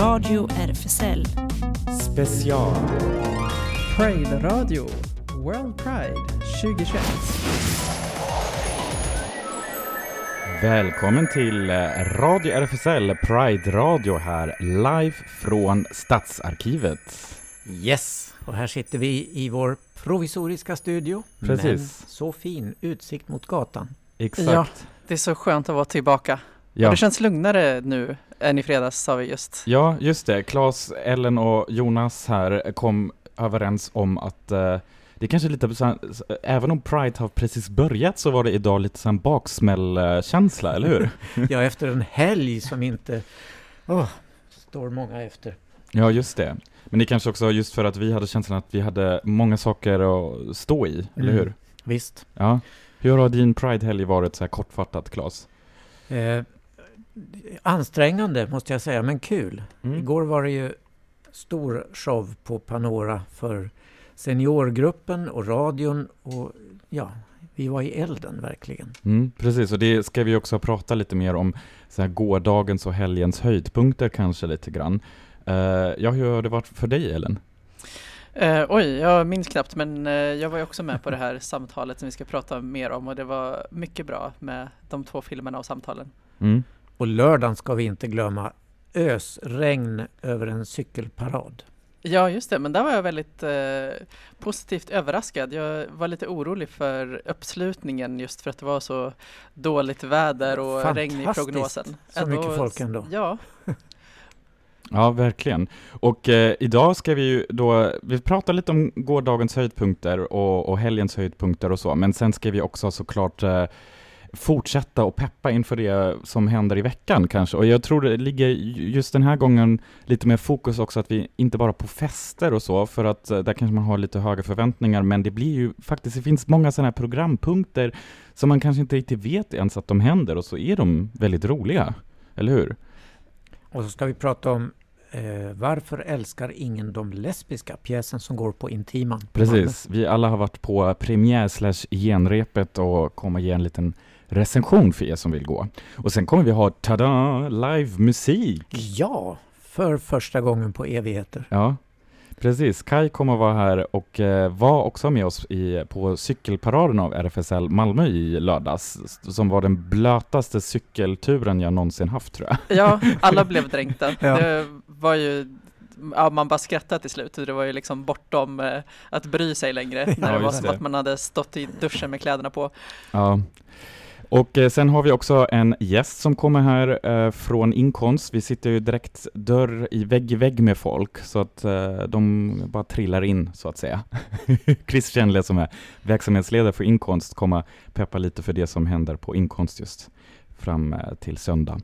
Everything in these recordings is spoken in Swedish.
Radio RFSL. Special. Pride Radio, World Pride 2021. Välkommen till eh, Radio RFSL Pride Radio här, live från Stadsarkivet. Yes, och här sitter vi i vår provisoriska studio. Precis. Men så fin utsikt mot gatan. Exakt. Ja, det är så skönt att vara tillbaka. Ja. Och det känns lugnare nu än i fredags sa vi just. Ja, just det. Claes, Ellen och Jonas här kom överens om att eh, det är kanske lite så här, även om Pride har precis börjat så var det idag lite sån baksmällkänsla, eller hur? Ja, efter en helg som inte åh, står många efter. Ja, just det. Men det är kanske också just för att vi hade känslan att vi hade många saker att stå i, eller Mm. hur? Visst. Ja. Hur har din Pride-helg varit så här kortfattat, Claes? Eh, ansträngande måste jag säga, men kul. Mm. Igår var det ju stor show på Panora för seniorgruppen och radion och ja, vi var i elden verkligen. Mm, precis, och det ska vi också prata lite mer om så här gårdagens och helgens höjdpunkter kanske lite grann. Eh, ja, hur har det varit för dig Ellen? Eh, oj, jag minns knappt men eh, jag var ju också med på det här samtalet som vi ska prata mer om och det var mycket bra med de två filmerna och samtalen. Mm. Och lördagen ska vi inte glömma ösregn över en cykelparad. Ja, just det, men där var jag väldigt eh, positivt överraskad. Jag var lite orolig för uppslutningen just för att det var så dåligt väder och regn i Fantastiskt, prognosen. så mycket folk ändå. Ja, Ja, verkligen. Och eh, idag ska vi ju då, vi pratar lite om gårdagens höjdpunkter och, och helgens höjdpunkter och så, men sen ska vi också såklart eh, fortsätta och peppa inför det som händer i veckan kanske. Och jag tror det ligger just den här gången lite mer fokus också att vi inte bara på fester och så, för att eh, där kanske man har lite höga förväntningar, men det blir ju faktiskt, det finns många sådana här programpunkter som man kanske inte riktigt vet ens att de händer och så är de väldigt roliga, eller hur? Och så ska vi prata om eh, Varför älskar ingen de lesbiska? Pjäsen som går på Intiman. Precis, vi alla har varit på premiär slash genrepet och kommer ge en liten recension för er som vill gå. Och sen kommer vi ha, tada, live-musik! Ja, för första gången på evigheter. Ja, precis. Kai kommer vara här och eh, var också med oss i, på cykelparaden av RFSL Malmö i lördags, som var den blötaste cykelturen jag någonsin haft tror jag. ja alla blev dränkta. Ja. Det var ju Ja, man bara skrattade till slut. Det var ju liksom bortom eh, att bry sig längre. När Ja, det var som det. att man hade stått i duschen med kläderna på. Ja. Och eh, sen har vi också en gäst som kommer här eh, från Inkonst. Vi sitter ju direkt dörr i vägg i vägg med folk, så att eh, de bara trillar in, så att säga. Chris Kjennle som är verksamhetsledare för Inkonst kommer peppa lite för det som händer på Inkonst just fram eh, till söndag.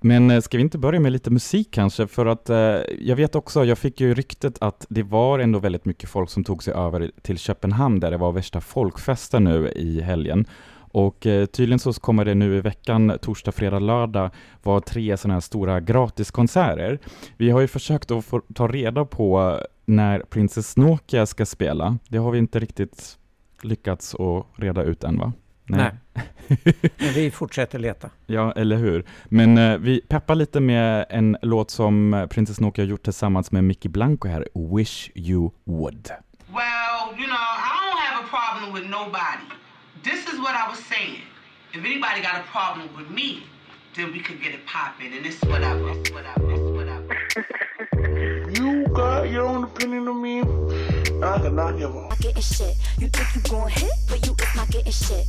Men eh, ska vi inte börja med lite musik kanske? För att eh, jag vet också, jag fick ju ryktet att det var ändå väldigt mycket folk som tog sig över till Köpenhamn där det var värsta folkfesten nu i helgen. Och eh, tydligen så kommer det nu i veckan, torsdag, fredag, lördag, vara tre sådana här stora gratiskonserter. Vi har ju försökt att få ta reda på när Princess Nokia ska spela. Det har vi inte riktigt lyckats att reda ut än va? Nej. Men vi fortsätter leta. Ja, eller hur? Men eh, vi peppar lite med en låt som Princess Nokia har gjort tillsammans med Mickey Blanco här, Wish You Would. Well, you know, I don't have a problem with nobody. This is what I was saying. If anybody got a problem with me, then we could get it popping. And this is what I was, this is what I was, what I. You got your own opinion of me. I cannot give a not getting shit. You think you gon' hit, but you is not getting shit.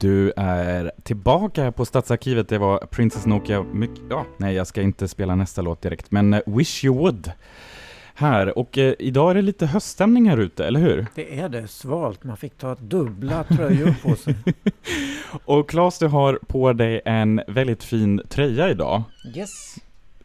Du är tillbaka här på Stadsarkivet. Det var Princess Nokia. Mycket, ja, nej, jag ska inte spela nästa låt direkt, men eh, Wish You Would. Här, och eh, idag är det lite höststämning här ute, eller hur? Det är det, svalt. Man fick ta dubbla tröjor på sig. Och Claes, du har på dig en väldigt fin tröja idag. Yes.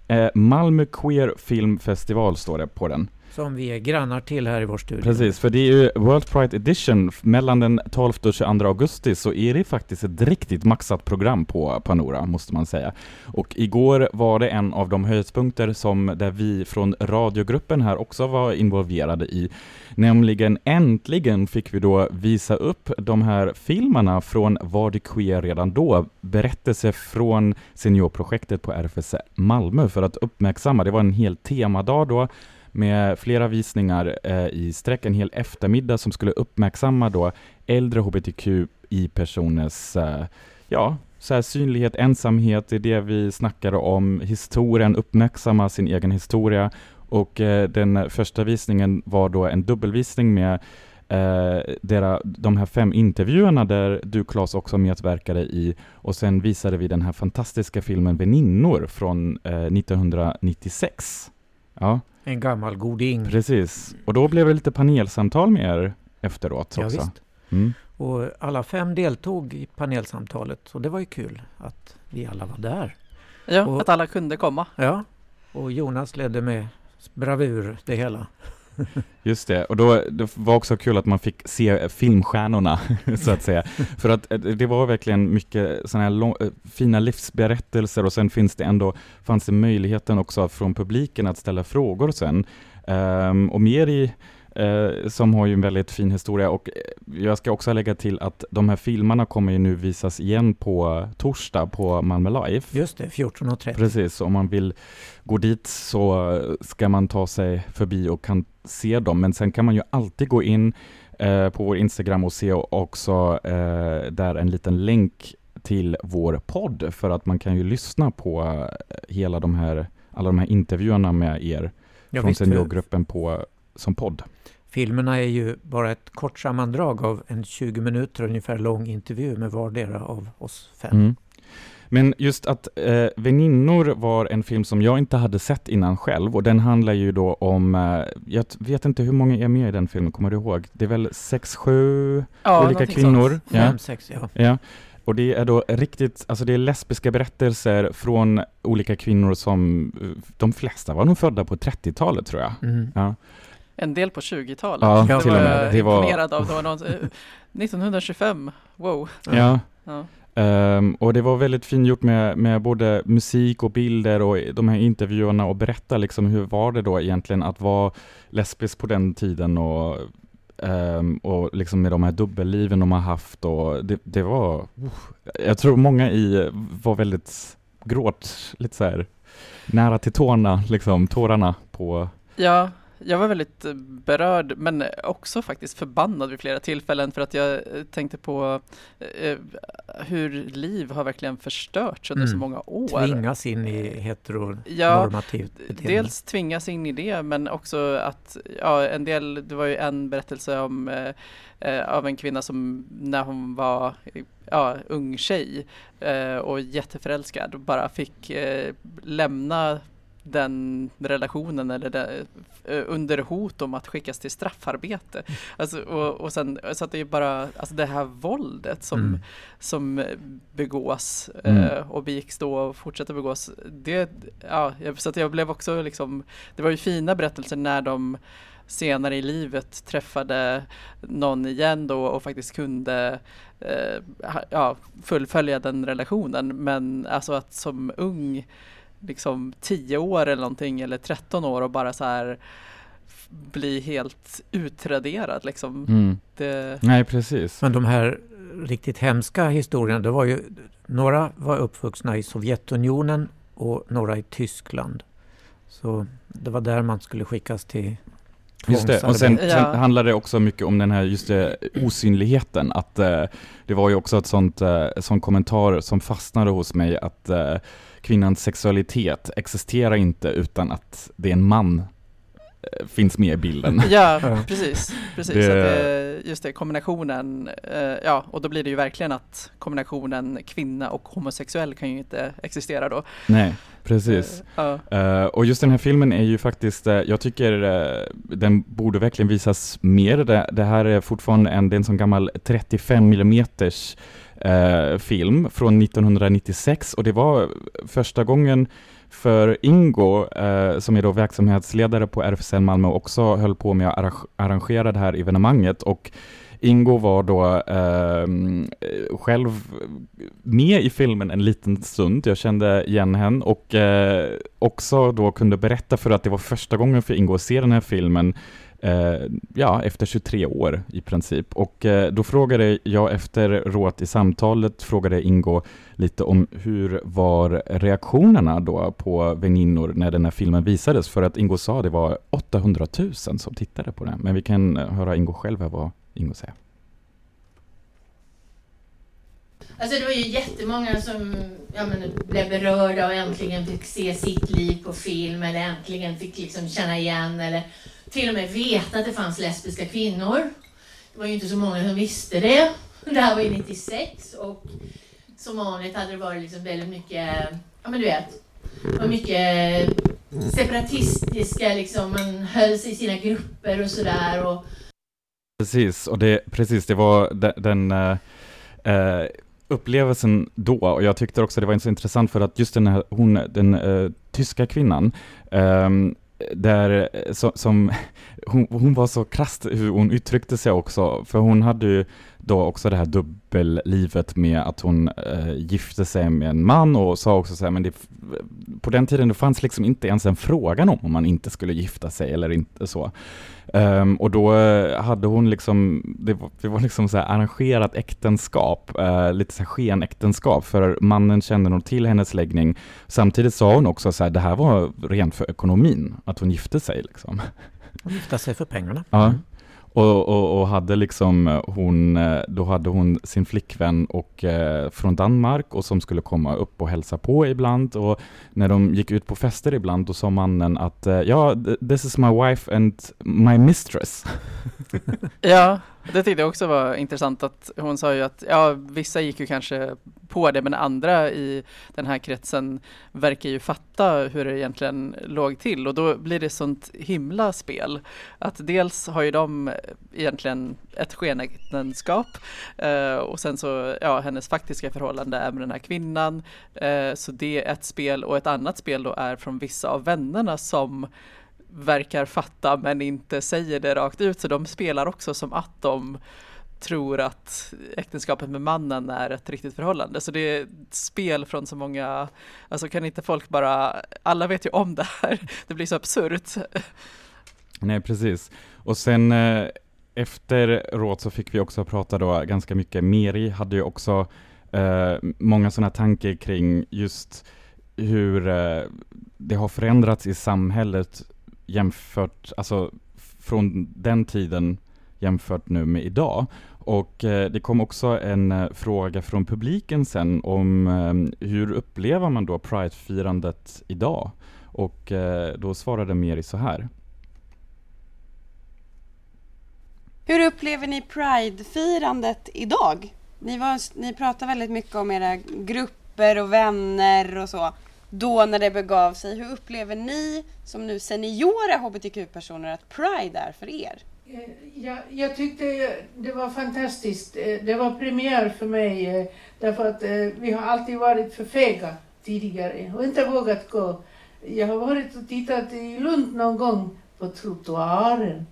Eh, Malmö Queer Film Festival står det på den. Som vi är grannar till här i vår studio. Precis, för det är ju World Pride Edition. Mellan den 12 och 22 augusti så är det faktiskt ett riktigt maxat program på Panora, måste man säga. Och igår var det en av de höjdpunkter som där vi från radiogruppen här också var involverade i. Nämligen äntligen fick vi då visa upp de här filmerna från Var det queer redan då? Berättelse från seniorprojektet på RFSL Malmö för att uppmärksamma. Det var en hel temadag då med flera visningar eh, i sträck, en hel eftermiddag som skulle uppmärksamma då äldre hbtqi-personers eh, ja, så här synlighet, ensamhet, det är det vi snackar om, historien, uppmärksamma sin egen historia. Och eh, den första visningen var då en dubbelvisning med eh, dera, de här fem intervjuerna där du Claes också medverkade i. Och sen visade vi den här fantastiska filmen Väninnor från eh, 1996. Ja, en gammal goding. precis. Och då blev det lite panelsamtal med er efteråt Ja, också. visst. Mm. Och alla fem deltog i panelsamtalet så det var ju kul att vi alla var där. Ja, Och- att alla kunde komma. Ja, och Jonas ledde med bravur det hela. Just det, och då, det var också kul att man fick se filmstjärnorna, så att säga. För att eh, det var verkligen mycket sådana här lång, eh, fina livsberättelser och sen finns det ändå, fanns det möjligheten också från publiken att ställa frågor sen. Ehm, och Meri, eh, som har ju en väldigt fin historia och eh, jag ska också lägga till att de här filmerna kommer ju nu visas igen på torsdag på Malmö Live. Just det, 14.30. Precis, om man vill gå dit så ska man ta sig förbi och kan se dem. Men sen kan man ju alltid gå in eh, på vår Instagram och se också eh, där en liten länk till vår podd för att man kan ju lyssna på eh, hela de här, alla de här intervjuerna med er Ja, från seniorgruppen på, som podd. filmerna är ju bara ett kort sammandrag av en 20 minuter ungefär lång intervju med vardera av oss fem. Mm. Men just att eh, Väninnor var en film som jag inte hade sett innan själv och den handlar ju då om, eh, jag vet inte hur många är med i den filmen, kommer du ihåg? Det är väl sex, sju Ja, olika kvinnor? sånt. Ja. Fem, sex, ja. ja. Och det är då riktigt, alltså det är lesbiska berättelser från olika kvinnor som, eh, de flesta var nog födda på 30-talet tror jag. Mm. Ja, En del på 20-talet. ja, Ja, till och med. Det var, av. Det var någon, eh, 1925, wow. ja. Ja. Um, och det var väldigt fint gjort med, med både musik och bilder och de här intervjuerna och berätta liksom hur var det då egentligen att vara lesbisk på den tiden och, um, och liksom med de här dubbelliven de har haft och det, det var, uh, jag tror många i var väldigt gråt, lite så här nära till tårna, liksom tårarna på, Ja, jag var väldigt eh, berörd men också faktiskt förbannad vid flera tillfällen för att jag eh, tänkte på eh, hur liv har verkligen förstörts under så Mm. många år. Tvingas in i Ja, heteronormativt beteende. Dels tvingas in i det men också att, ja en del, det var ju en berättelse om eh, eh, av en kvinna som när hon var ja, ung tjej eh, och jätteförälskad bara fick eh, lämna den relationen eller det, eh, under hot om att skickas till straffarbete. Alltså, och, och sen, så att det är bara alltså det här våldet som, Mm. som begås Mm. eh, och begicks då och fortsätter begås. Det, ja, så att jag blev också liksom, det var ju fina berättelser när de senare i livet träffade någon igen då och faktiskt kunde eh, ja, fullfölja den relationen. Men alltså att som ung, liksom 10 år eller någonting eller 13 år och bara så här bli helt utraderad liksom. mm. Det, nej precis. Men de här riktigt hemska historierna, det var ju, några var uppvuxna i Sovjetunionen och några i Tyskland. Så det var där man skulle skickas till Just det, och sen. Ja. handlar det också mycket om den här just det, osynligheten, att eh, det var ju också ett sånt, eh, sån kommentar som fastnade hos mig, att eh, kvinnans sexualitet existerar inte utan att det är en man finns med i bilden. Ja, Ja. precis. precis Det- det, just det, kombinationen, eh, ja, och då blir det ju verkligen att kombinationen kvinna och homosexuell kan ju inte existera då. Nej, Precis. Ja. Eh, och just den här filmen är ju faktiskt, eh, jag tycker eh, den borde verkligen visas mer. Det, det här är fortfarande en, det är en sån gammal 35 mm film från 1996 och det var första gången för Ingo, eh, som är då verksamhetsledare på RFSL Malmö, också höll på med att arrangera det här evenemanget. Och Ingo var då eh, själv med i filmen en liten stund, jag kände igen henne. Och eh, också då kunde berätta för att det var första gången för Ingo att se den här filmen. eh, Eh, ja, efter 23 år i princip. Och eh, då frågade jag efter råd i samtalet, frågade Ingo lite om hur var reaktionerna då på väninnor när den här filmen visades? För att Ingo sa det var 800 000 som tittade på den. Men vi kan höra Ingo själv här vad Ingo säger. Alltså det var ju jättemånga som ja, men, blev berörda och äntligen fick se sitt liv på film eller äntligen fick liksom känna igen eller till och med veta att det fanns lesbiska kvinnor. Det var ju inte så många som visste det. Det här var ju 96 och som vanligt hade det varit liksom väldigt mycket, ja men du vet, det var mycket separatistiska liksom, man höll sig i sina grupper och sådär och Precis, och det, precis, det var den, den eh, upplevelsen då, och jag tyckte också det var så intressant för att just den här, hon, den eh, tyska kvinnan, ehm, där, eh, som, som, hon, hon var så krasst hur hon uttryckte sig också, för hon hade ju då också det här dubbellivet med att hon eh, gifte sig med en man och sa också så här, men det, på den tiden det fanns liksom inte ens en frågan om om man inte skulle gifta sig eller inte så. Ehm, och då eh, hade hon liksom, det var, det var liksom så arrangerat äktenskap, eh, lite så här skenäktenskap, för mannen kände nog till hennes läggning. Samtidigt sa hon också så här, det här var rent för ekonomin, att hon gifte sig liksom. De gifta sig för pengarna. Ja. Och, och, och hade liksom eh, hon, eh, då hade hon sin flickvän och, eh, från Danmark och som skulle komma upp och hälsa på ibland och när de gick ut på fester ibland då sa mannen att eh, ja, this is my wife and my mistress. Ja, det tyckte jag också var intressant att hon sa ju att ja, vissa gick ju kanske på det, men andra i den här kretsen verkar ju fatta hur det egentligen låg till och då blir det sånt himla spel. Att dels har ju de egentligen ett skenäktenskap eh, och sen så, ja, hennes faktiska förhållande är med den här kvinnan. Eh, så det är ett spel och ett annat spel då är från vissa av vännerna som verkar fatta men inte säger det rakt ut så de spelar också som att de tror att äktenskapet med mannen är ett riktigt förhållande. Så det är ett spel från så många, alltså kan inte folk bara, alla vet ju om det här, det blir så absurt. Nej, precis. Och sen eh, efter råd så fick vi också prata då ganska mycket. Meri hade ju också eh, många sådana tankar kring just hur eh, det har förändrats i samhället jämfört, alltså från den tiden jämfört nu med idag. Och eh, det kom också en eh, fråga från publiken sen om eh, hur upplever man då Pride-firandet idag? Och eh, då svarade Meri så här. Hur upplever ni Pride-firandet idag? Ni, var, ni pratar väldigt mycket om era grupper och vänner och så. Då när det begav sig. Hur upplever ni som nu seniora hbtq-personer att Pride är för er? Eh, Jag, jag tyckte det var fantastiskt. Eh, Det var premiär för mig eh, därför att vi har alltid varit för fega tidigare och inte vågat gå. Jag har varit och tittat i Lund någon gång på trottoaren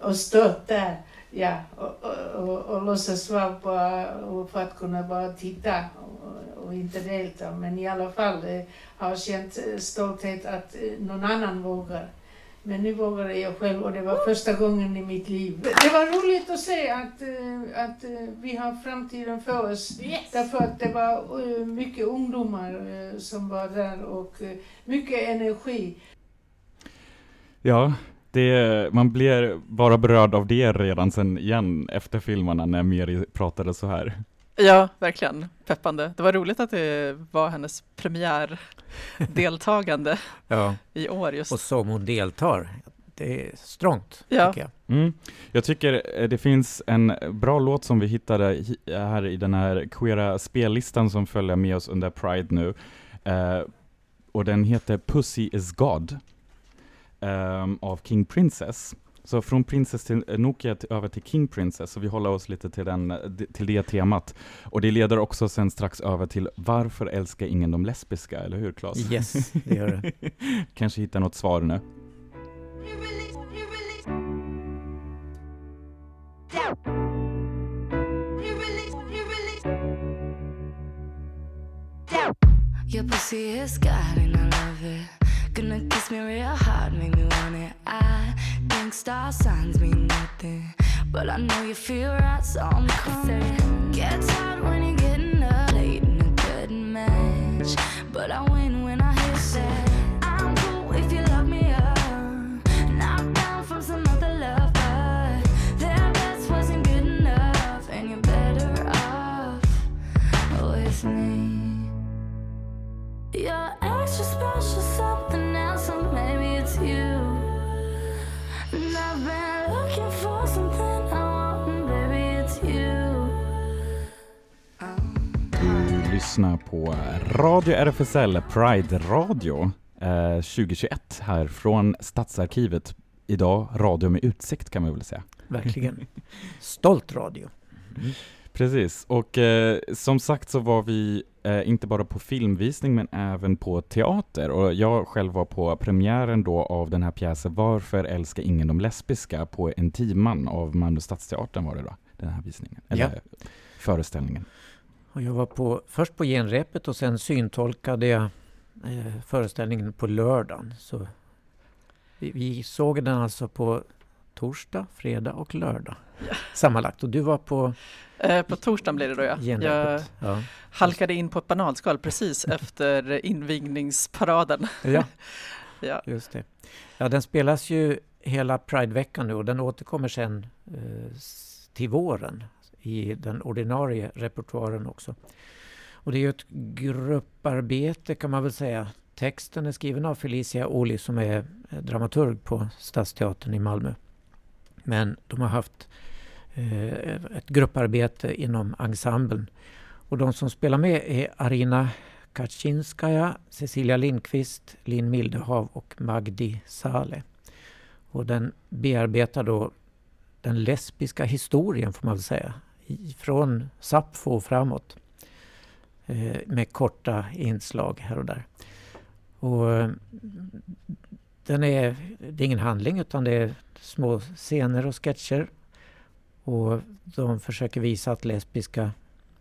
och stått där ja, och, och, och, och låtsas vara bara för att kunna bara titta och, och inte delta. Men i alla fall eh, har känt eh, stolthet att eh, någon annan vågar. Men nu vågade jag själv och det var första gången i mitt liv. Det var roligt att se att, eh, att eh, vi har framtiden för oss. Därför att det var eh, mycket ungdomar eh, som var där och eh, mycket energi. Ja, det, man blir bara berörd av det redan sen igen efter filmerna när Meri pratade så här. Ja, verkligen peppande. Det var roligt att det var hennes premiärdeltagande Ja, i år just. och som hon deltar. Det är strångt, Ja. tycker jag. Mm. Jag tycker eh, det finns en bra låt som vi hittade hi- här i den här queera spellistan som följer med oss under Pride nu. Eh, och den heter Pussy is God ehm, av King Princess. Så från Princess till Nokia till, över till King Princess, så vi håller oss lite till, den, till det temat. Och det leder också sen strax över till Varför älskar ingen de lesbiska, eller hur Claes? Yes, det gör det. Kanske hittar något svar nu. Your pussy is God and I love it. Gonna kiss me real hard, make me want it. I think star signs mean nothing, but I know you feel right, so I'm coming. Gets hard when you're getting up late in a good match, but I win when I hit that. I'm cool if you love me up, knocked down from some other love, their best wasn't good enough, and you're better off with me. You're extra special, something else, or maybe it's you. And I've been looking for something I want, and baby, it's you. Du lyssnar på Radio RFSL Pride Radio eh, 2021 här från Stadsarkivet. Idag radio med utsikt kan man väl säga. Verkligen. Stolt radio. Precis, och eh, som sagt så var vi eh, inte bara på filmvisning men även på teater och jag själv var på premiären då av den här pjäsen Varför älskar ingen de lesbiska på en timman av Malmö Stadsteatern var det då, den här visningen, eller Ja. föreställningen. Och jag var på, först på genrepet och sen syntolkade jag eh, föreställningen på lördagen. Så vi, vi såg den alltså på torsdag, fredag och lördag sammanlagt. Och du var på Eh, på torsdagen blir det då ja. Jag genrepet. Ja. halkade in på ett bananskal precis efter invigningsparaden. ja, Ja. just det. Ja, den spelas ju hela Prideveckan nu och den återkommer sen eh, till våren i den ordinarie repertoaren också. Och det är ju ett grupparbete kan man väl säga. Texten är skriven av Felicia Oli som är eh, dramaturg på Stadsteatern i Malmö. Men de har haft eh, ett grupparbete inom ensemblen. Och de som spelar med är Arina Kaczynskaja, Cecilia Lindqvist, Linn Mildehav och Magdi Saleh. Och den bearbetar då den lesbiska historien får man väl säga. Från Sappho och framåt. Eh, med korta inslag här och där. Och den är, det är ingen handling utan det är små scener och sketcher. Och de försöker visa att lesbiska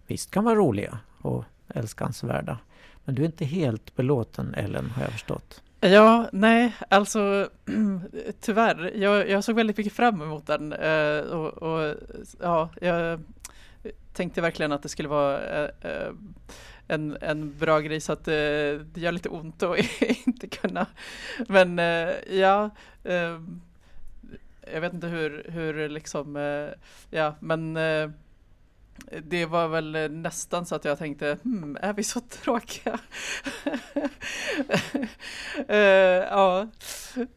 visst kan vara roliga och älskansvärda. Men du är inte helt belåten Ellen har jag förstått. Ja, nej, alltså tyvärr. Jag, jag såg väldigt mycket fram emot den eh, och, och ja, jag tänkte verkligen att det skulle vara eh, eh, en, en bra grej så att eh, det gör lite ont att inte kunna. Men eh, ja, eh, jag vet inte hur, hur liksom, eh, ja, men eh, det var väl nästan så att jag tänkte, hmm, är vi så tråkiga? uh, ja,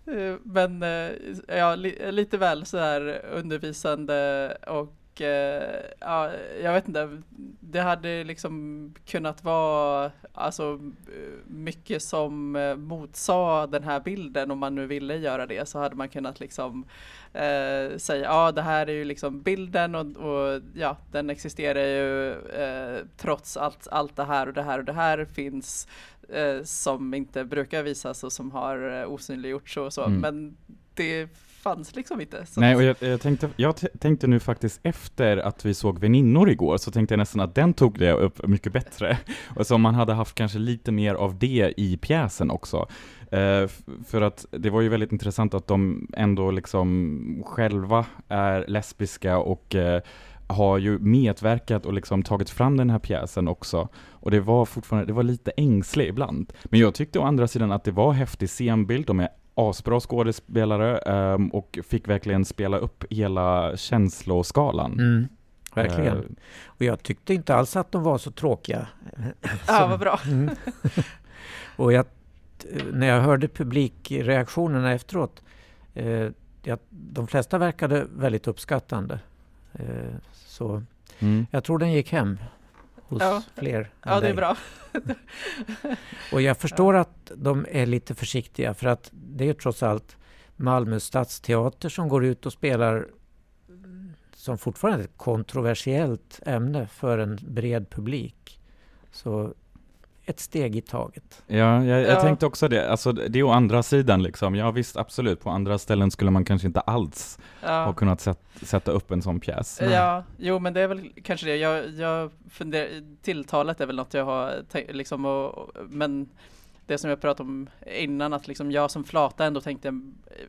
eh, men uh, ja, li, lite väl sådär undervisande och eh, ja, jag vet inte, det hade liksom kunnat vara alltså mycket som eh, motsade den här bilden. Om man nu ville göra det så hade man kunnat liksom eh, säga ja det här är ju liksom bilden och, och ja den existerar ju eh, trots allt, allt det här och det här och det här finns eh, som inte brukar visas och som har osynliggjorts och så. Mm. men det fanns liksom inte. Så Nej, och jag, jag, tänkte, jag tänkte nu faktiskt efter att vi såg Väninnor igår, så tänkte jag nästan att den tog det upp mycket bättre. Och så man hade haft kanske lite mer av det i pjäsen också. Eh, för att det var ju väldigt intressant att de ändå liksom själva är lesbiska och eh, har ju medverkat och liksom tagit fram den här pjäsen också. Och det var fortfarande, det var lite ängslig ibland. Men jag tyckte å andra sidan att det var häftig scenbild, de är asbra skådespelare ehm, och fick verkligen spela upp hela känsloskalan. Mm, verkligen. Eh, Och jag tyckte inte alls att de var så tråkiga. ja, vad bra. Mm. och jag, när jag hörde publikreaktionerna efteråt, eh, jag, de flesta verkade väldigt uppskattande. Eh, så mm. jag tror den gick hem. Hos Ja. fler än Ja, det är dig. bra. Och jag förstår att de är lite försiktiga för att det är trots allt Malmö stadsteater som går ut och spelar som fortfarande är ett kontroversiellt ämne för en bred publik. Så ett steg i taget. Ja, jag, jag Ja. tänkte också det. Alltså det är å andra sidan liksom. Ja visst, absolut. På andra ställen skulle man kanske inte alls ha Ja. kunnat sätt, sätta upp en sån pjäs. Ja, jo men det är väl kanske det. Jag, jag funderar, tilltalet är väl något jag har liksom, och, och- men det som jag pratade om innan, att liksom jag som flata ändå tänkte,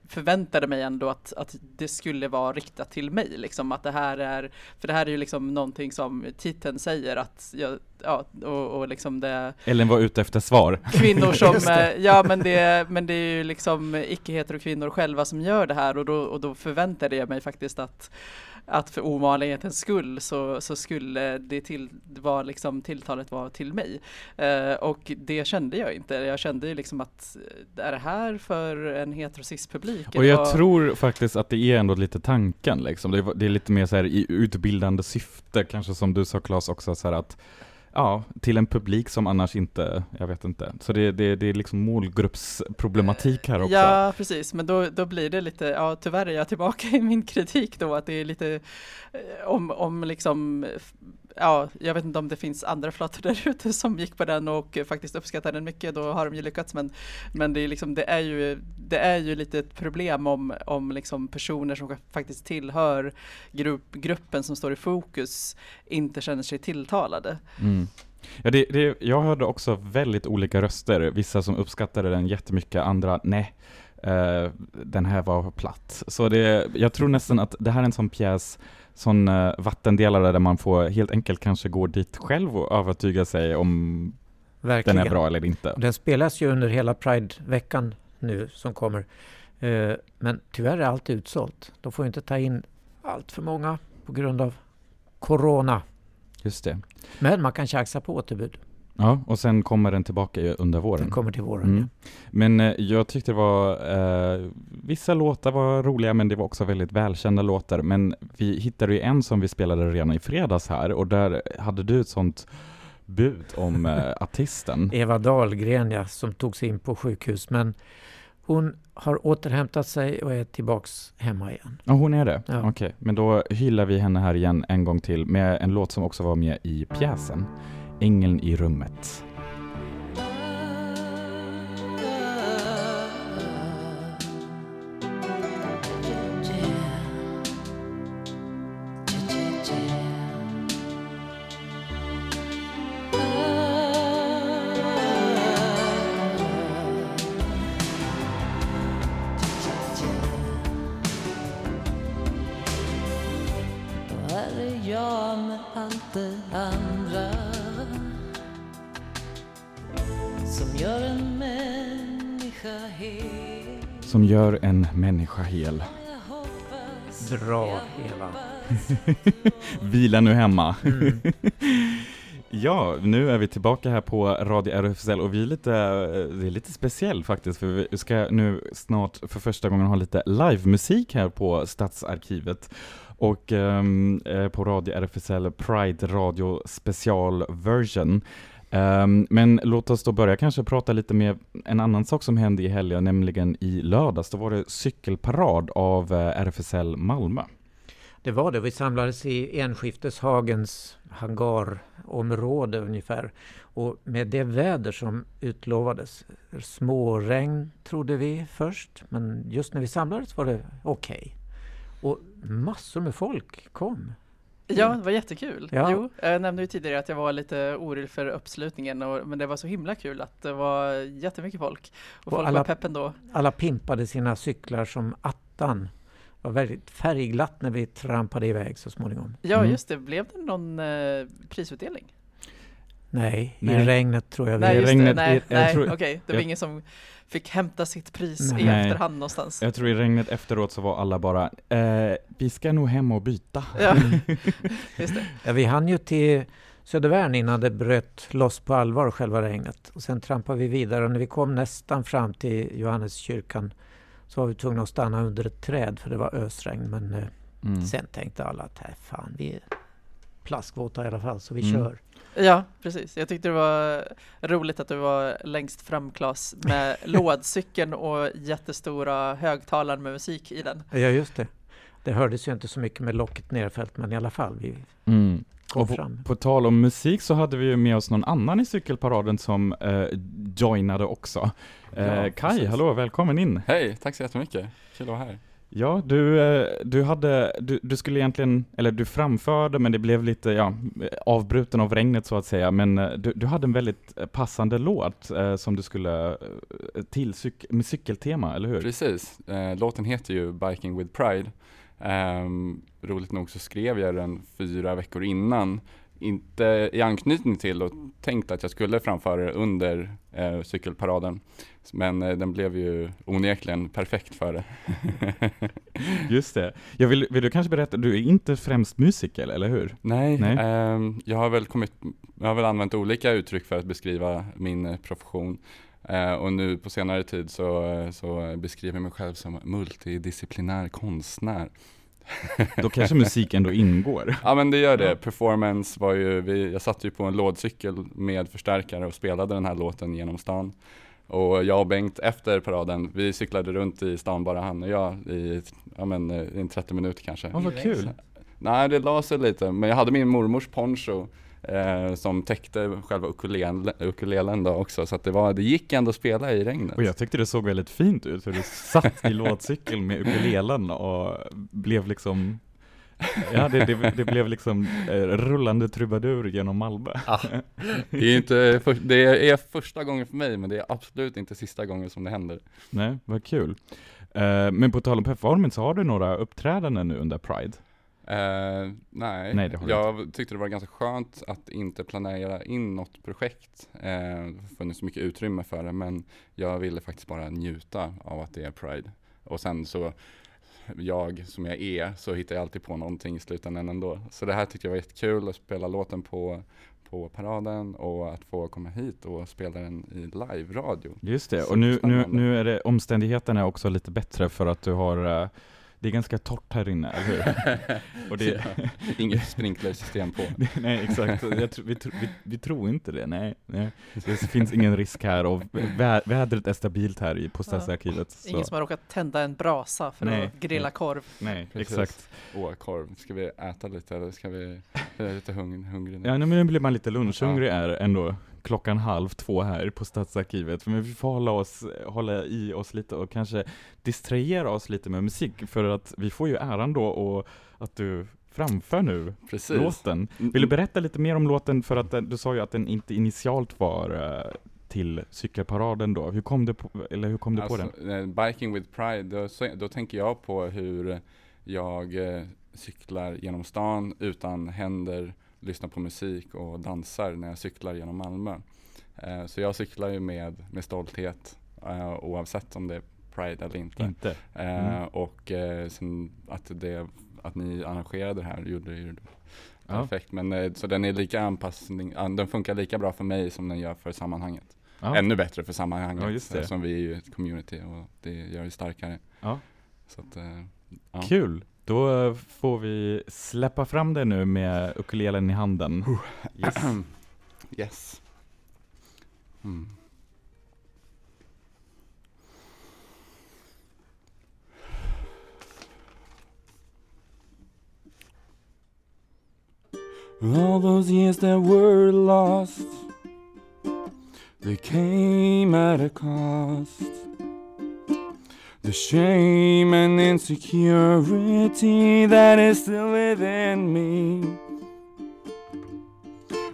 förväntade mig ändå att, att det skulle vara riktat till mig, liksom att det här är, för det här är ju liksom någonting som titeln säger att jag, ja, och, och liksom det Ellen var ute efter svar. kvinnor som, eh, ja men det, men det är ju liksom icke-hetero kvinnor själva som gör det här och då, och då förväntade jag mig faktiskt att att för ovanlighetens skull så, så skulle det till, var liksom tilltalet vara till mig. Eh, och det kände jag inte. Jag kände ju liksom att eh, är det här för en heterosis-publik? Och jag vad- tror faktiskt att det är ändå lite tanken liksom. Det är, det är lite mer så här i utbildande syfte, kanske som du sa Claes också, så här att Ja, till en publik som annars inte, jag vet inte. Så det, det, det är liksom målgruppsproblematik här också. Ja, precis, men då, då blir det lite, ja tyvärr är jag tillbaka i min kritik då, att det är lite eh, om, om liksom, ja, jag vet inte om det finns andra flator där ute som gick på den och faktiskt uppskattar den mycket, då har de ju lyckats, men, men det är liksom, det är ju, det är ju lite ett problem om, om liksom personer som faktiskt tillhör grupp, gruppen som står i fokus inte känner sig tilltalade. Mm. Ja, det, det, jag hörde också väldigt olika röster, vissa som uppskattade den jättemycket, andra nej, Uh, den här var platt. Så det, jag tror nästan att det här är en sån pjäs, sån eh, vattendelare där man får helt enkelt kanske gå dit själv och övertyga sig om Verkligen. den är bra eller inte. Den spelas ju under hela Pride-veckan nu som kommer. Eh, Men tyvärr är allt utsålt. De får inte ta in allt för många på grund av Corona. Just det. Men man kan chansa på återbud. Ja, och sen kommer den tillbaka under våren. Den kommer till våren. Mm. Men eh, jag tyckte det var, eh, vissa låtar var roliga men det var också väldigt välkända låtar. Men vi hittade ju en som vi spelade redan i fredags här och där hade du ett sånt bud om eh, artisten. Eva Dahlgren ja, som tog sig in på sjukhus. Men hon har återhämtat sig och är tillbaks hemma igen. Ja, hon är det? Ja. Okej, men då hyllar vi henne här igen en gång till med en låt som också var med i pjäsen. Ängeln i rummet. Människa hel. Bra Eva. Vila nu hemma. Mm. ja, nu är vi tillbaka här på Radio RFSL och vi är lite, det är lite speciell faktiskt, för vi ska nu snart för första gången ha lite livemusik här på Stadsarkivet. Och ehm, eh, på Radio RFSL Pride Radio special version. Um, men låt oss då börja kanske prata lite med en annan sak som hände i helgen, nämligen i lördags. Då var det cykelparad av eh, RFSL Malmö. Det var det. Vi samlades i Enskifteshagens hangarområde ungefär. Och med det väder som utlovades, småregn trodde vi först, men just när vi samlades var det okej. Och massor med folk kom. Ja, det var jättekul. Ja. Jo, jag nämnde ju tidigare att jag var lite orolig för uppslutningen, och, men det var så himla kul att det var jättemycket folk. Och, Och folk alla- var pepp ändå. Alla pimpade sina cyklar som attan. Det var väldigt färgglatt när vi trampade iväg så småningom. Ja, Mm. just det. Blev det någon eh, prisutdelning? Nej, Nej. i regnet tror jag vi Nej, just det. Nej, jag nej tror- okej. Det var jag- ingen som fick hämta sitt pris i Nej. efterhand någonstans. Jag tror i regnet efteråt så var alla bara, eh, vi ska nog hem och byta. Ja, just det. Ja, vi hann ju till Södervärn innan det bröt loss på allvar, själva regnet. Och sen trampade vi vidare och när vi kom nästan fram till Johanneskyrkan så var vi tvungna att stanna under ett träd för det var ösregn. Men eh, Mm. sen tänkte alla att här, fan, vi plaskvåta i alla fall, så vi Mm. kör. Ja, precis. Jag tyckte det var roligt att du var längst fram Claes med lådcykeln och jättestora högtalare med musik i den. Ja, just det. Det hördes ju inte så mycket med locket nerfällt, men i alla fall, vi Mm. kom Och på, fram. på tal om musik så hade vi ju med oss någon annan i cykelparaden som eh, joinade också. Eh, Ja, Kai, precis. hallå, välkommen in! Hej, tack så jättemycket. Kul att vara här. Ja, du, eh, du hade, du, du skulle egentligen, eller du framförde, men det blev lite, ja, avbruten av regnet så att säga, men eh, du, du hade en väldigt eh, passande låt eh, som du skulle, till cyk, med cykeltema, eller hur? Precis, eh, låten heter ju Biking with Pride. Eh, roligt nog så skrev jag den fyra veckor innan, inte i anknytning till och tänkte att jag skulle framföra det under eh, cykelparaden. Men eh, den blev ju onekligen perfekt för det. Just det. Jag vill, vill du kanske berätta, du är inte främst musiker, eller hur? Nej, Nej. ehm, jag har väl kommit, jag har väl använt olika uttryck för att beskriva min eh, profession. Eh, och nu på senare tid så, eh, så beskriver jag mig själv som multidisciplinär konstnär. Då kanske musik ändå ingår. Ja men det gör det. Performance var ju, vi, jag satt ju på en lådcykel med förstärkare och spelade den här låten genom stan. Och jag och Bengt efter paraden, vi cyklade runt i stan bara han och jag i, ja men, i en 30 minuter kanske. Ja, vad kul. Nej, det la sig lite, men jag hade min mormors poncho eh, som täckte själva ukulelen, ukulelen då också, så att det, var, det gick ändå att spela i regnet. Och jag tyckte det såg väldigt fint ut, hur du satt i lådcykeln med ukulelen och blev liksom Ja, det, det, det blev liksom eh, rullande trubadur genom Malmö. Det är, inte för, det är första gången för mig, men det är absolut inte sista gången som det händer. Nej, vad kul. Eh, men på tal om performance, har du några uppträdanden nu under Pride? Eh, nej, Nej, jag tyckte det var ganska skönt att inte planera in något projekt. Eh, det funnits så mycket utrymme för det, men jag ville faktiskt bara njuta av att det är Pride. Och sen så, jag som jag är, så hittar jag alltid på någonting i slutändan ändå. Så det här tyckte jag var jättekul att spela låten på, på paraden och att få komma hit och spela den i live-radio. Just det, och nu, nu, nu är det omständigheterna också lite bättre för att du har, eh, det är ganska torrt här inne, eller hur? och det, Ja, inget sprinklersystem på. nej, exakt. Jag tr- vi, tr- vi, vi tror inte det, nej, nej. Det finns ingen risk här och vä- vädret är stabilt här i, på Stadsarkivet. så- Ingen som har råkat tända en brasa för Nej. att grilla korv. Nej, Precis. exakt. Åh, korv. Ska vi äta lite eller ska vi, jag är lite hung, hungrig nu. Ja, men nu blir man lite lunchhungrig är ändå klockan halv två här på Stadsarkivet. Men vi får hålla, oss, hålla i oss lite och kanske distrahera oss lite med musik för att vi får ju äran då och att du framför nu Precis. Mm, låten. Vill du berätta lite mer om låten för att den, du sa ju att den inte initialt var eh, till cykelparaden då. Hur kom du på, eller hur kom du på den? Alltså, eh, Biking with Pride, då, då tänker jag på hur jag eh, cyklar genom stan utan händer, lyssnar på musik och dansar när jag cyklar genom Malmö. Eh, så jag cyklar ju med, med stolthet eh, oavsett om det är Pride eller inte. Inte. Eh, Mm. och sen att, det, att ni arrangerade det här gjorde ju Ja. perfekt. Men eh, så den är lika anpassning, an- den funkar lika bra för mig som den gör för sammanhanget. Ja. Ännu bättre för sammanhanget Ja, eftersom vi är ju ett community och det gör det starkare. Ja. Så att, ja. Kul! Då eh, får vi släppa fram det nu med ukulelen i handen. Yes. yes. Mm. All those years that were lost, they came at a cost. The shame and insecurity that is still within me.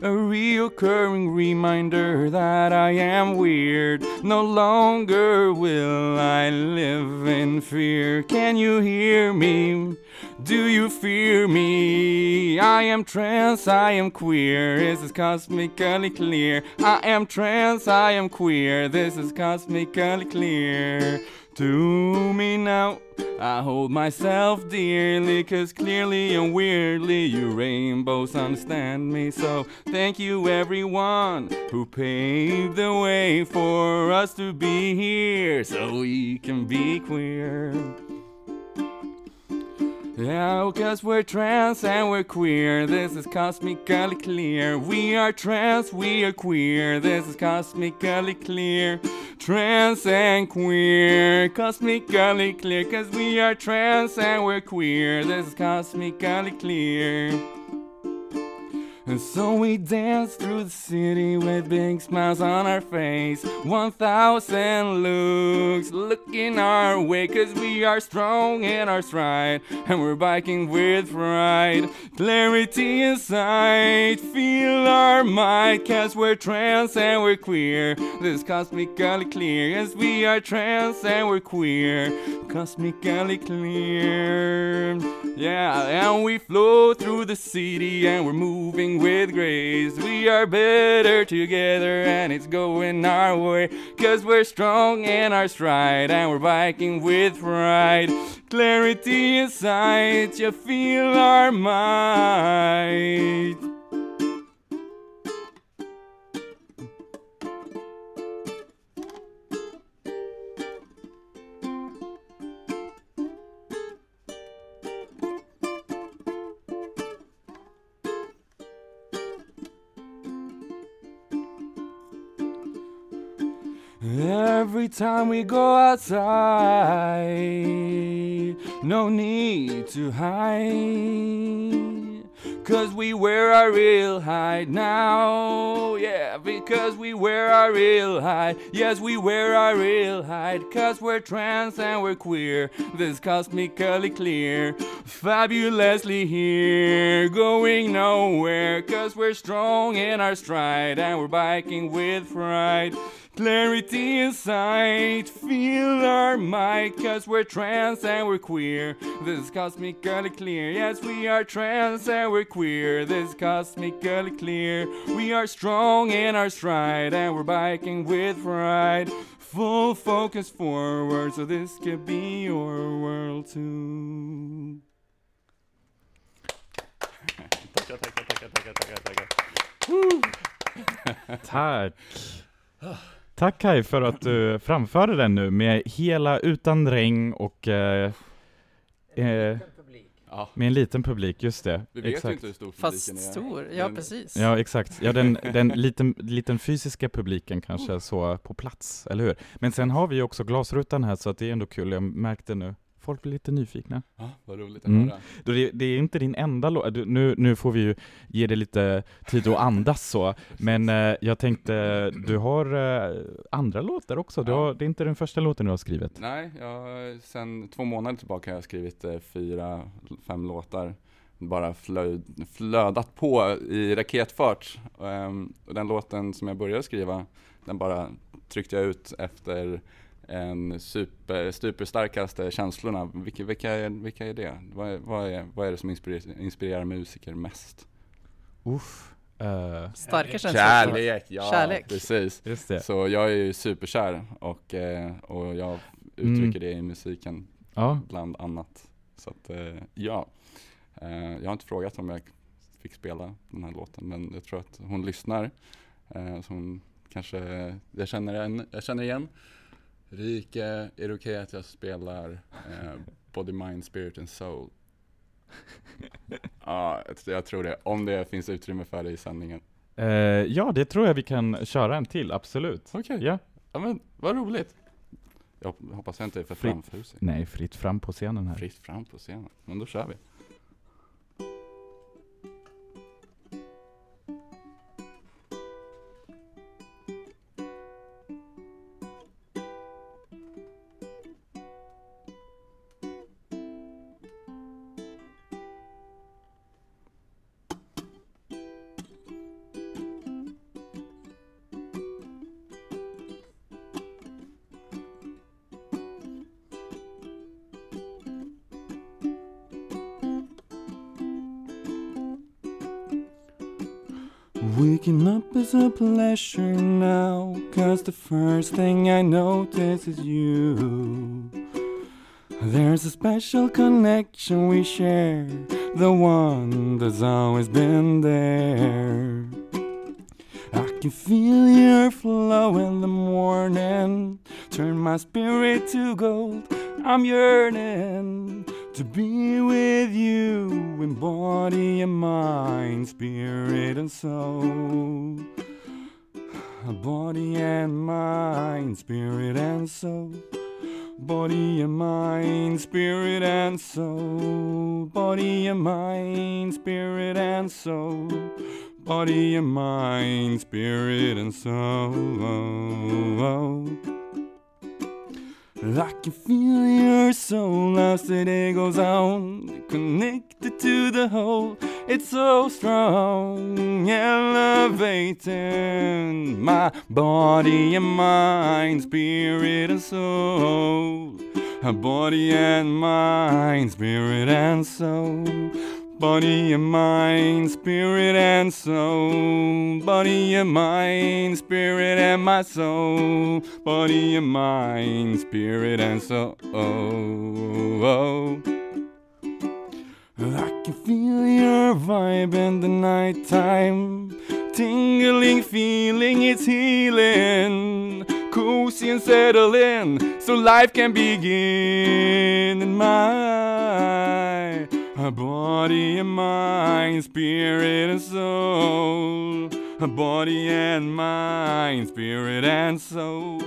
A reoccurring reminder that I am weird. No longer will I live in fear. Can you hear me? Do you fear me? I am trans, I am queer. This is cosmically clear. I am trans, I am queer. This is cosmically clear. To me now, I hold myself dearly, cause clearly and weirdly you rainbows understand me. So thank you everyone who paved the way for us to be here so we can be queer. Yeah, cause we're trans and we're queer. This is cosmically clear. We are trans, we are queer. This is cosmically clear. Trans and queer. Cosmically clear. Cause we are trans and we're queer. This is cosmically clear. And so we dance through the city with big smiles on our face. One thousand looks looking our way, cause we are strong in our stride. And we're biking with pride. Clarity inside, feel our might, cause we're trans and we're queer. This is cosmically clear, as we are trans and we're queer. Cosmically clear. Yeah, and we flow through the city and we're moving with grace. We are better together and it's going our way. Cause we're strong in our stride and we're biking with pride. Clarity inside, you feel our might. Time we go outside, no need to hide. Cause we wear our real hide now. Yeah, because we wear our real hide. Yes, we wear our real hide. Cause we're trans and we're queer. This cosmically clear. Fabulously here. Going nowhere. Cause we're strong in our stride. And we're biking with pride. Clarity inside, feel our might, cause we're trans and we're queer. This is cosmically clear. Yes, we are trans and we're queer. This is cosmically clear. We are strong in our stride and we're biking with pride. Full focus forward, so this could be your world too. Tackar, tackar, tackar, tackar, tackar, tackar. Tack. Tack Kai för att du framförde den nu med hela utan regn och eh, eh, Ja. med en liten publik, just det. Vi vet ju exakt. inte hur stor Fast publiken är. stor, ja men- precis. Ja, exakt. Ja, den, den liten, liten fysiska publiken kanske så på plats, eller hur? Men sen har vi ju också glasrutan här, så att det är ändå kul. Jag märkte nu, folk blir lite nyfikna. Ja, vad roligt att Mm. höra. Det, det är inte din enda låt, nu, nu får vi ju ge det lite tid att andas så, men eh, jag tänkte, du har eh, andra låtar också, Ja. har, det är inte den första låten du har skrivit? Nej, jag sen två månader tillbaka har jag skrivit eh, fyra, fem låtar. Bara flöd, flödat på i raketfart. Ehm, och den låten som jag började skriva, den bara tryckte jag ut efter en super, superstarkaste känslorna. Vilka, vilka, är, vilka är det? Vad är, vad, är, vad är det som inspirerar, inspirerar musiker mest? Uff. eh, Starka känslor. Kärlek, ja Kärlek. precis. just det. Så jag är ju superkär och, eh, och jag uttrycker det i musiken Ja, bland annat. Så att, eh, ja. Jag har inte frågat om jag fick spela den här låten, men jag tror att hon lyssnar. Så hon kanske, jag känner, en, jag känner igen. Rike, är det okej att jag spelar eh, Body, Mind, Spirit and Soul? Ja, jag- tror det. Om det finns utrymme för det i sändningen. Eh, ja, det tror jag vi kan köra en till, absolut. Okej, Ja. ja men vad roligt. Jag hop- hoppas jag inte är för framfusig. Nej, fritt fram på scenen här. Fritt fram på scenen. Men då kör vi. Pleasure now, cause the first thing I notice is you. There's a special connection we share, the one that's always been there. I can feel your flow in the morning, turn my spirit to gold. I'm yearning to be with you in body and mind, spirit and soul. Body and mind, spirit and soul. Body and mind, spirit and soul. Body and mind, spirit and soul. Body and mind, spirit and soul. I can feel your soul as day goes on, connected to the whole. It's so strong, elevating my body and mind, spirit and soul. Body and mind, spirit and soul. Body and mind, spirit and soul. Body and mind, spirit and my soul. Body and mind, spirit and soul. Oh, I can feel your vibe in the nighttime. Tingling feeling, it's healing. Cozy and settling, so life can begin in my body and mind, spirit and soul. A Body and mind, spirit and soul.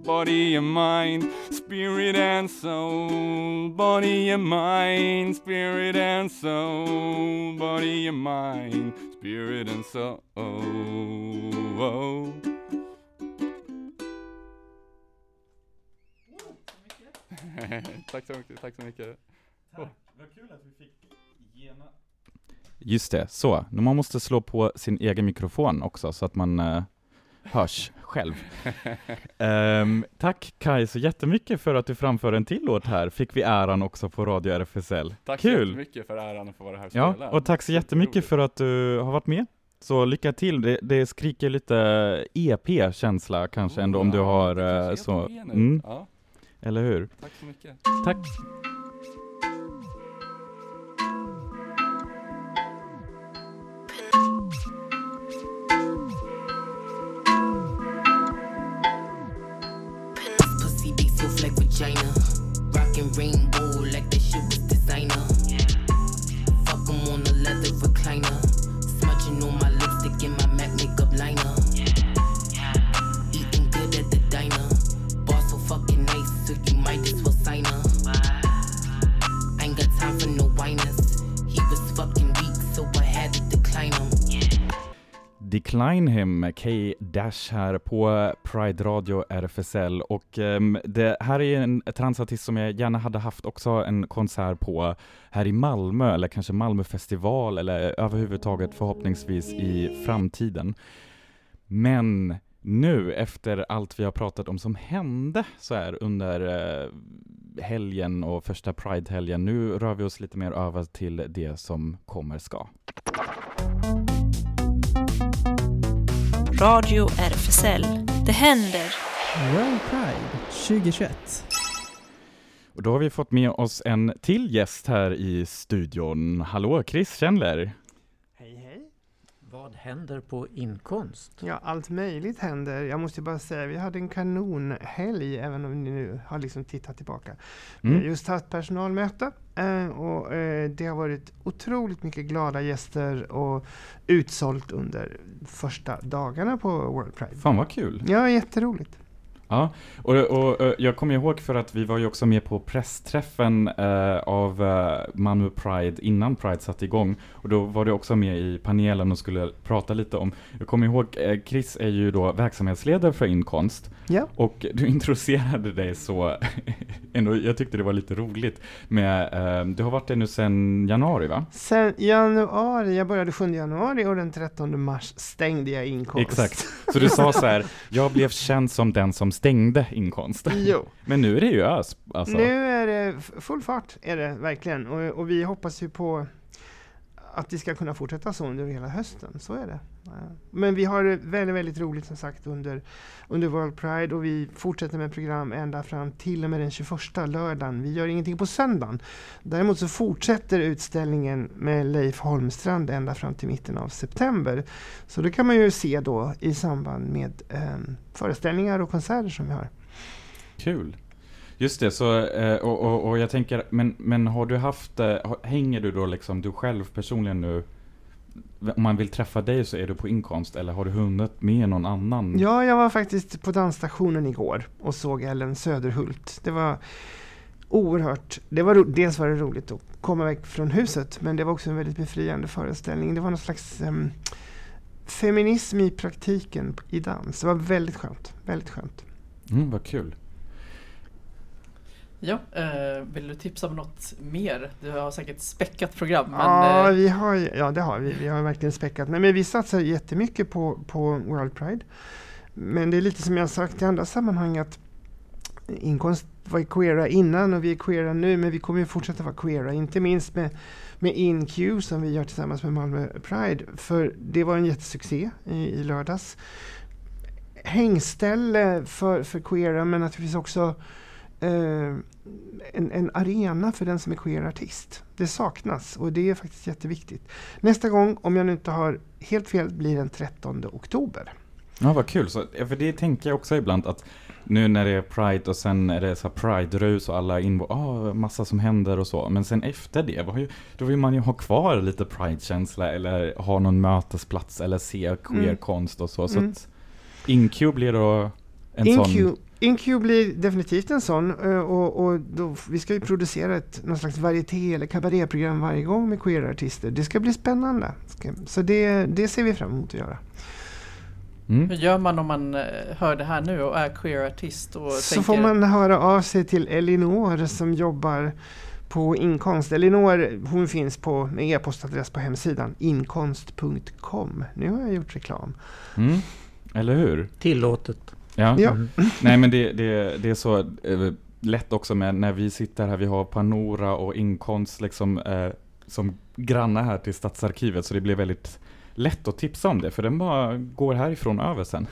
Body and mind, spirit and soul. Body and mind, spirit and soul. Body and mind, spirit and soul. tack så mycket, tack så mycket. Tack, vad kul att vi fick gena... Just det, så. Man måste slå på sin egen mikrofon också så att man uh, hörs själv. um, tack Kai så jättemycket för att du framför en till låt här, fick vi äran också på Radio RFSL. Tack Kul. så jättemycket för äran att få vara här och Ja, spela. och tack så jättemycket för att du har varit med. Så lycka till, det, det skriker lite EP-känsla kanske ändå om du har eh, är så. Mm. Ja. Eller hur? Tack så mycket. Tack. Decline Him, K-Dash här på Pride Radio RFSL och um, det här är en transartist som jag gärna hade haft också en konsert på här i Malmö eller kanske Malmö festival eller överhuvudtaget förhoppningsvis i framtiden. Men nu efter allt vi har pratat om som hände så här under eh, helgen och första Pride-helgen, nu rör vi oss lite mer över till det som kommer ska. Radio RFSL. Det händer. World Pride 2021. Och då har vi fått med oss en till gäst här i studion. Hallå, Chris Chandler. Vad händer på inkomst? Ja, allt möjligt händer. Jag måste bara säga, vi hade en kanonhelg, även om ni nu har liksom tittat tillbaka. Vi Mm. har just haft personalmöte eh, och eh, det har varit otroligt mycket glada gäster och utsålt under första dagarna på World Pride. Fan vad kul. Ja, jätteroligt. Ja, och, och, och jag kommer ihåg för att vi var ju också med på pressträffen eh, av eh, Malmö Pride innan Pride satte igång. Och då var du också med i panelen och skulle prata lite om, jag kommer ihåg, eh, Chris är ju då verksamhetsledare för Inkonst. Ja. Och du introducerade dig så, ändå, jag tyckte det var lite roligt med, eh, du har varit det nu sedan januari va? Sen januari, jag började 7 januari och den 13 mars stängde jag inkomst. Exakt. Så du sa så här, jag blev känd som den som stängde inkomst. Jo. Men nu är det ju ös, alltså. Nu är det full fart, är det verkligen. Och, och vi hoppas ju på att det ska kunna fortsätta så under hela hösten. Så är det. Eh, men vi har väldigt, väldigt roligt som sagt under, under World Pride och vi fortsätter med program ända fram till och med den 21 lördagen. Vi gör ingenting på söndagen. Däremot så fortsätter utställningen med Leif Holmstrand ända fram till mitten av september. Så det kan man ju se då i samband med eh, föreställningar och konserter som vi har. Kul. Just det, så, eh, och, och, och jag tänker, men, men har du haft, eh, hänger du då liksom du själv personligen nu, om man vill träffa dig så är du på inkomst, eller har du hunnit med någon annan? Ja, jag var faktiskt på dansstationen igår och såg Ellen Söderhult. Det var oerhört, det var, dels var det roligt att komma väck från huset, men det var också en väldigt befriande föreställning. Det var någon slags em, feminism i praktiken i dans. Det var väldigt skönt, väldigt skönt. Mm, vad kul. Ja, eh, vill du tipsa om något mer? Du har säkert späckat program. Men, ja, eh, vi har, ja, det har vi. Vi har verkligen späckat. Nej, men vi satsar jättemycket på, på World Pride. Men det är lite som jag sagt i andra sammanhang att inkomst var queera innan och vi är queera nu, men vi kommer ju fortsätta vara queera, inte minst med, med InQ som vi gör tillsammans med Malmö Pride, för det var en jättesuccé i, i lördags. Hängställe för, för queera, men naturligtvis också en, en arena för den som är queer artist. Det saknas och det är faktiskt jätteviktigt. Nästa gång, om jag nu inte har helt fel, blir den 13 oktober. Ja, vad kul. Så, för det tänker jag också ibland att nu när det är Pride och sen är det så Pride-rus och alla in ah, massa som händer och så. Men sen efter det, vad har ju, då vill man ju ha kvar lite Pride-känsla eller ha någon mötesplats eller se queer-konst och så. Så Mm. att InQ blir då en InQ, sån... InQ blir definitivt en sån eh, och, och då, vi ska ju producera ett någon slags varieté eller kabaréprogram varje gång med queer-artister. Det ska bli spännande. Så det, det ser vi fram emot att göra. Mm. Hur gör man om man eh, hör det här nu och är queer-artist och Så tänker... får man höra av sig till Elinor som jobbar på Inkonst. Elinor hon finns på med e-postadress på hemsidan inkonst.com. Nu har jag gjort reklam. Mm. Eller hur? Tillåtet. Ja. Ja. Mm. Nej men det, det, det är så eh, lätt också med när vi sitter här, vi har Panora och Inkonst liksom eh, som grannar här till Stadsarkivet så det blir väldigt lätt att tipsa om det för den bara går härifrån över sen.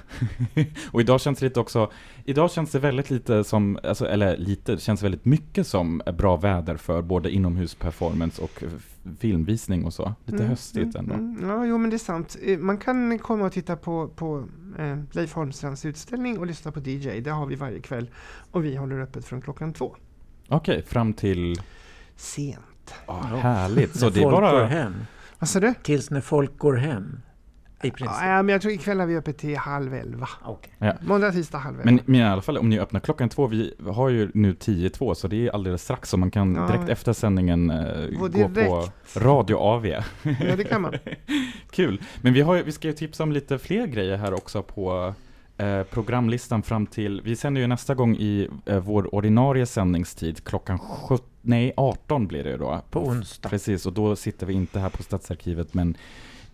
och idag känns det lite också, idag känns det väldigt lite som, alltså, eller lite, det känns väldigt mycket som bra väder för både inomhusperformance och filmvisning och så. Lite Mm, höstigt mm, ändå. mm. Ja, jo men det är sant. Eh, Man kan komma och titta på, på eh, Leif Holmstrands utställning och lyssna på DJ. Det har vi varje kväll. Och vi håller öppet från klockan två. Okej, fram till... Sent. Ah, härligt. Så det är folk bara... går hem. Vad sa du? Tills när folk går hem. I princip. Ja, men jag tror ikväll har vi öppet till halv elva. Okej. Ja. Måndag, tisdag, halv elva. Men, men i alla fall, om ni öppnar klockan två, vi har ju nu 10-2, så det är alldeles strax, så man kan Ja. direkt efter sändningen eh, Gå direkt. på Radio AV. Ja, det kan man. Kul! Men vi, har, vi ska ju tipsa om lite fler grejer här också på eh, programlistan fram till, vi sänder ju nästa gång i eh, vår ordinarie sändningstid, klockan 17, nej 18 blir det då. På onsdag. Precis, och då sitter vi inte här på Stadsarkivet, men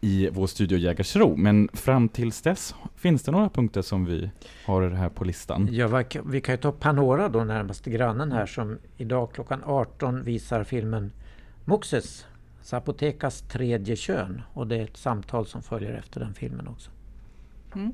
i vår studio Jägersro. Men fram tills dess, finns det några punkter som vi har här på listan? Ja, vi kan ju ta Panora då, närmaste grannen här, som idag klockan 18 visar filmen Moxes, Zapotekas tredje kön. Och det är ett samtal som följer efter den filmen också. Mm.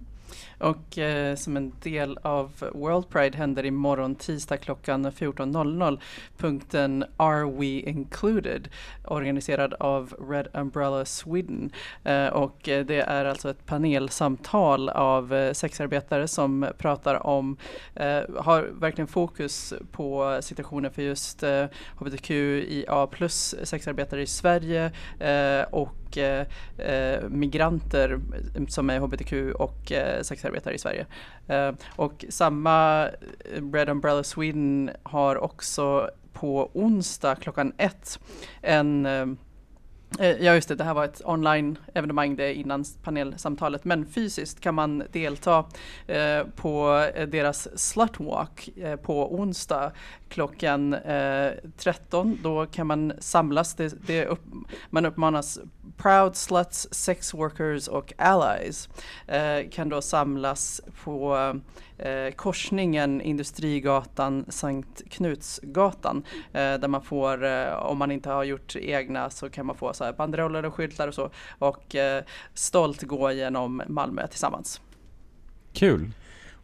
Och eh, som en del av World Pride händer imorgon tisdag klockan 14.00 punkten Are We Included organiserad av Red Umbrella Sweden. Eh, och eh, det är alltså ett panelsamtal av eh, sexarbetare som pratar om, eh, har verkligen fokus på situationen för just eh, hbtqia plus sexarbetare i Sverige eh, och eh, eh migranter som är hbtq och eh, sexarbetare i Sverige. Eh, och samma Bread Red Umbrella Sweden har också på onsdag klockan ett en eh, Eh, ja just det, det här var ett online-evenemang det innan panelsamtalet. Men fysiskt kan man delta eh, på eh, deras slutwalk eh, på onsdag klockan eh, 13. Då kan man samlas, det, det upp, man uppmanas Proud Sluts, Sex Workers och Allies eh, kan då samlas på korsningen Industrigatan Sankt Knutsgatan där man får, om man inte har gjort egna så kan man få så här banderoller och skyltar och så och eh, stolt gå genom Malmö tillsammans. Kul!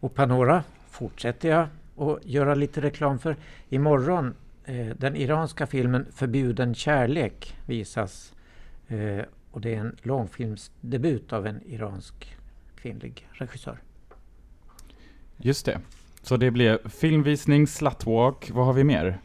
Och Panora fortsätter jag att göra lite reklam för. Imorgon, eh, den iranska filmen Förbjuden kärlek visas. Eh, och det är en långfilmsdebut av en iransk kvinnlig regissör. Just det. Så det blir filmvisning, slutwalk, vad har vi mer?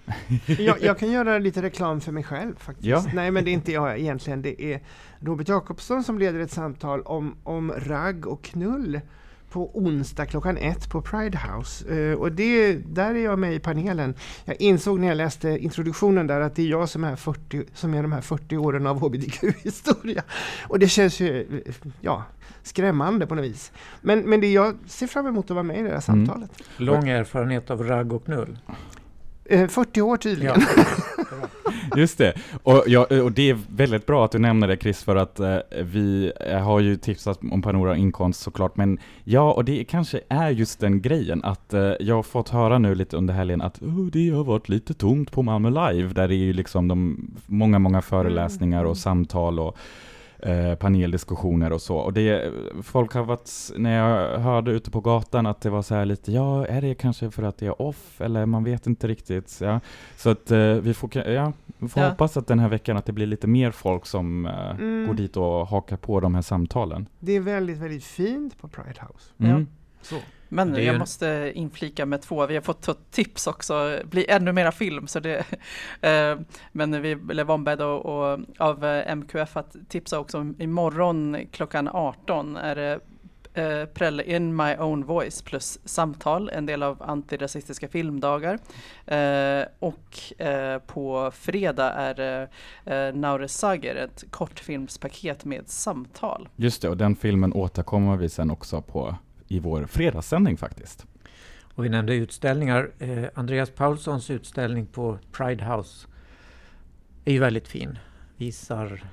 jag, jag kan göra lite reklam för mig själv faktiskt. Ja. Nej men det är inte jag egentligen, det är Robert Jakobsson som leder ett samtal om, om ragg och knull på onsdag klockan ett på Pride House. Eh, och det, där är jag med i panelen. Jag insåg när jag läste introduktionen där att det är jag som är, 40, som är de här 40 åren av hbtq-historia. Och det känns ju ja, skrämmande på något vis. Men, men det jag ser fram emot att vara med i det här samtalet. Lång erfarenhet av ragg och knull. Eh, 40 år tydligen. Just det. Och, ja, och det är väldigt bra att du nämner det Chris, för att eh, vi eh, har ju tipsat om Panora inkomst såklart, men ja, och det kanske är just den grejen att eh, jag har fått höra nu lite under helgen att oh, det har varit lite tomt på Malmö Live, där det är ju liksom de många, många föreläsningar och samtal och eh, paneldiskussioner och så. Och det, folk har varit, när jag hörde ute på gatan att det var så här lite, ja, är det kanske för att det är off, eller man vet inte riktigt. Ja. Så att eh, vi får, ja, vi får Ja. hoppas att den här veckan att det blir lite mer folk som eh, Mm. går dit och hakar på de här samtalen. Det är väldigt, väldigt fint på Pride House. Mm. Så. Men jag ju- måste inflika med två, vi har fått tips också, bli ännu mera film. Så det, eh, men vi blev ombedda av eh, MQF att tipsa också imorgon klockan 18 är det eh, Prelle In My Own Voice plus samtal, en del av antirasistiska filmdagar. Eh, och eh, på fredag är det eh, Naure Sager, ett kortfilmspaket med samtal. Just det, och den filmen återkommer vi sen också på i vår fredagssändning faktiskt. Och vi nämnde utställningar. Eh, Andreas Paulssons utställning på Pride House är ju väldigt fin. Visar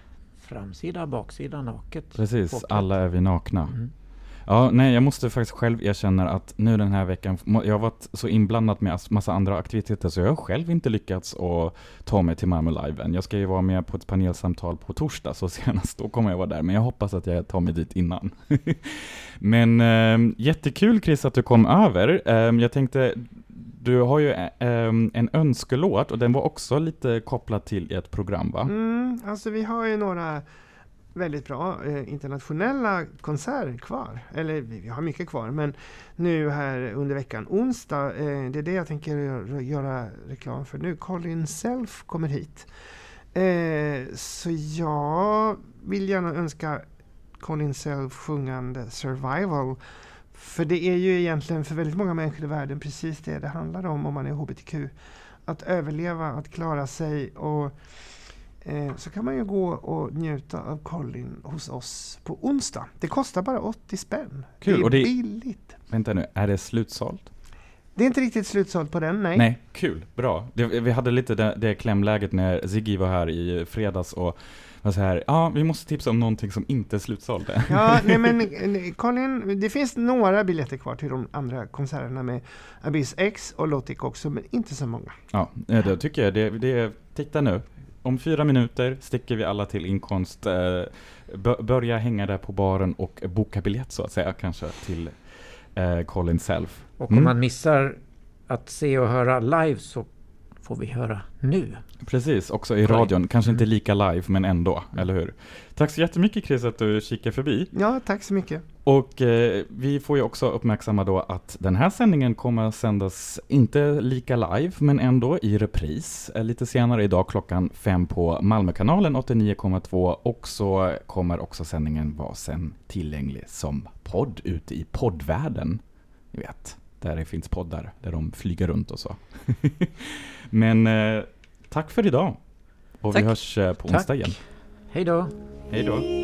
framsida, baksida naket. Precis, Porträtt. alla är vi nakna. Mm. Ja, nej, jag måste faktiskt själv erkänna att nu den här veckan, jag har varit så inblandad med massa andra aktiviteter så jag har själv inte lyckats att ta mig till Malmö Live än. Jag ska ju vara med på ett panelsamtal på torsdag, så senast då kommer jag vara där, men jag hoppas att jag tar mig dit innan. men eh, jättekul Chris att du kom över. Eh, jag tänkte, du har ju eh, en önskelåt och den var också lite kopplad till ett program va? Mm, alltså vi har ju några väldigt bra eh, internationella konserter kvar. Eller vi, vi har mycket kvar, men nu här under veckan, onsdag, eh, det är det jag tänker göra, reklam för nu. Colin Self kommer hit. Eh, så jag vill gärna önska Colin Self sjungande Survival. För det är ju egentligen för väldigt många människor i världen precis det det handlar om om man är HBTQ. Att överleva, att klara sig och eh, så kan man ju gå och njuta av Colin hos oss på onsdag. Det kostar bara 80 spänn. Kul, det är och det- billigt. Vänta nu, är det slutsålt? Det är inte riktigt slutsålt på den, nej. Nej, kul, bra. Det, vi hade lite det, det klämläget när Ziggy var här i fredags och var så här, ja, vi måste tipsa om någonting som inte är slutsålt. Ja, nej men eh, Colin, det finns några biljetter kvar till de andra konserterna med Abyss X och Lotic också, men inte så många. Ja, eh, då tycker jag det, det, titta nu. Om fyra minuter sticker vi alla till inkomst, eh, bö- börja hänga där på baren och boka biljett så att säga, kanske till eh, Colin Self. Och om Mm. man missar att se och höra live så får vi höra nu. Precis, också i radion. Kanske inte lika live, men ändå, eller hur? Tack så jättemycket Chris att du kikar förbi. Ja, tack så mycket. Och eh, vi får ju också uppmärksamma då att den här sändningen kommer att sändas, inte lika live, men ändå i repris. Eh, lite senare idag klockan fem på Malmökanalen 89,2 och så kommer också sändningen vara sen tillgänglig som podd ute i poddvärlden. Ni vet, där det finns poddar, där de flyger runt och så. men eh, tack för idag. Och Tack. vi hörs eh, på onsdag igen. Hej då! Hej då!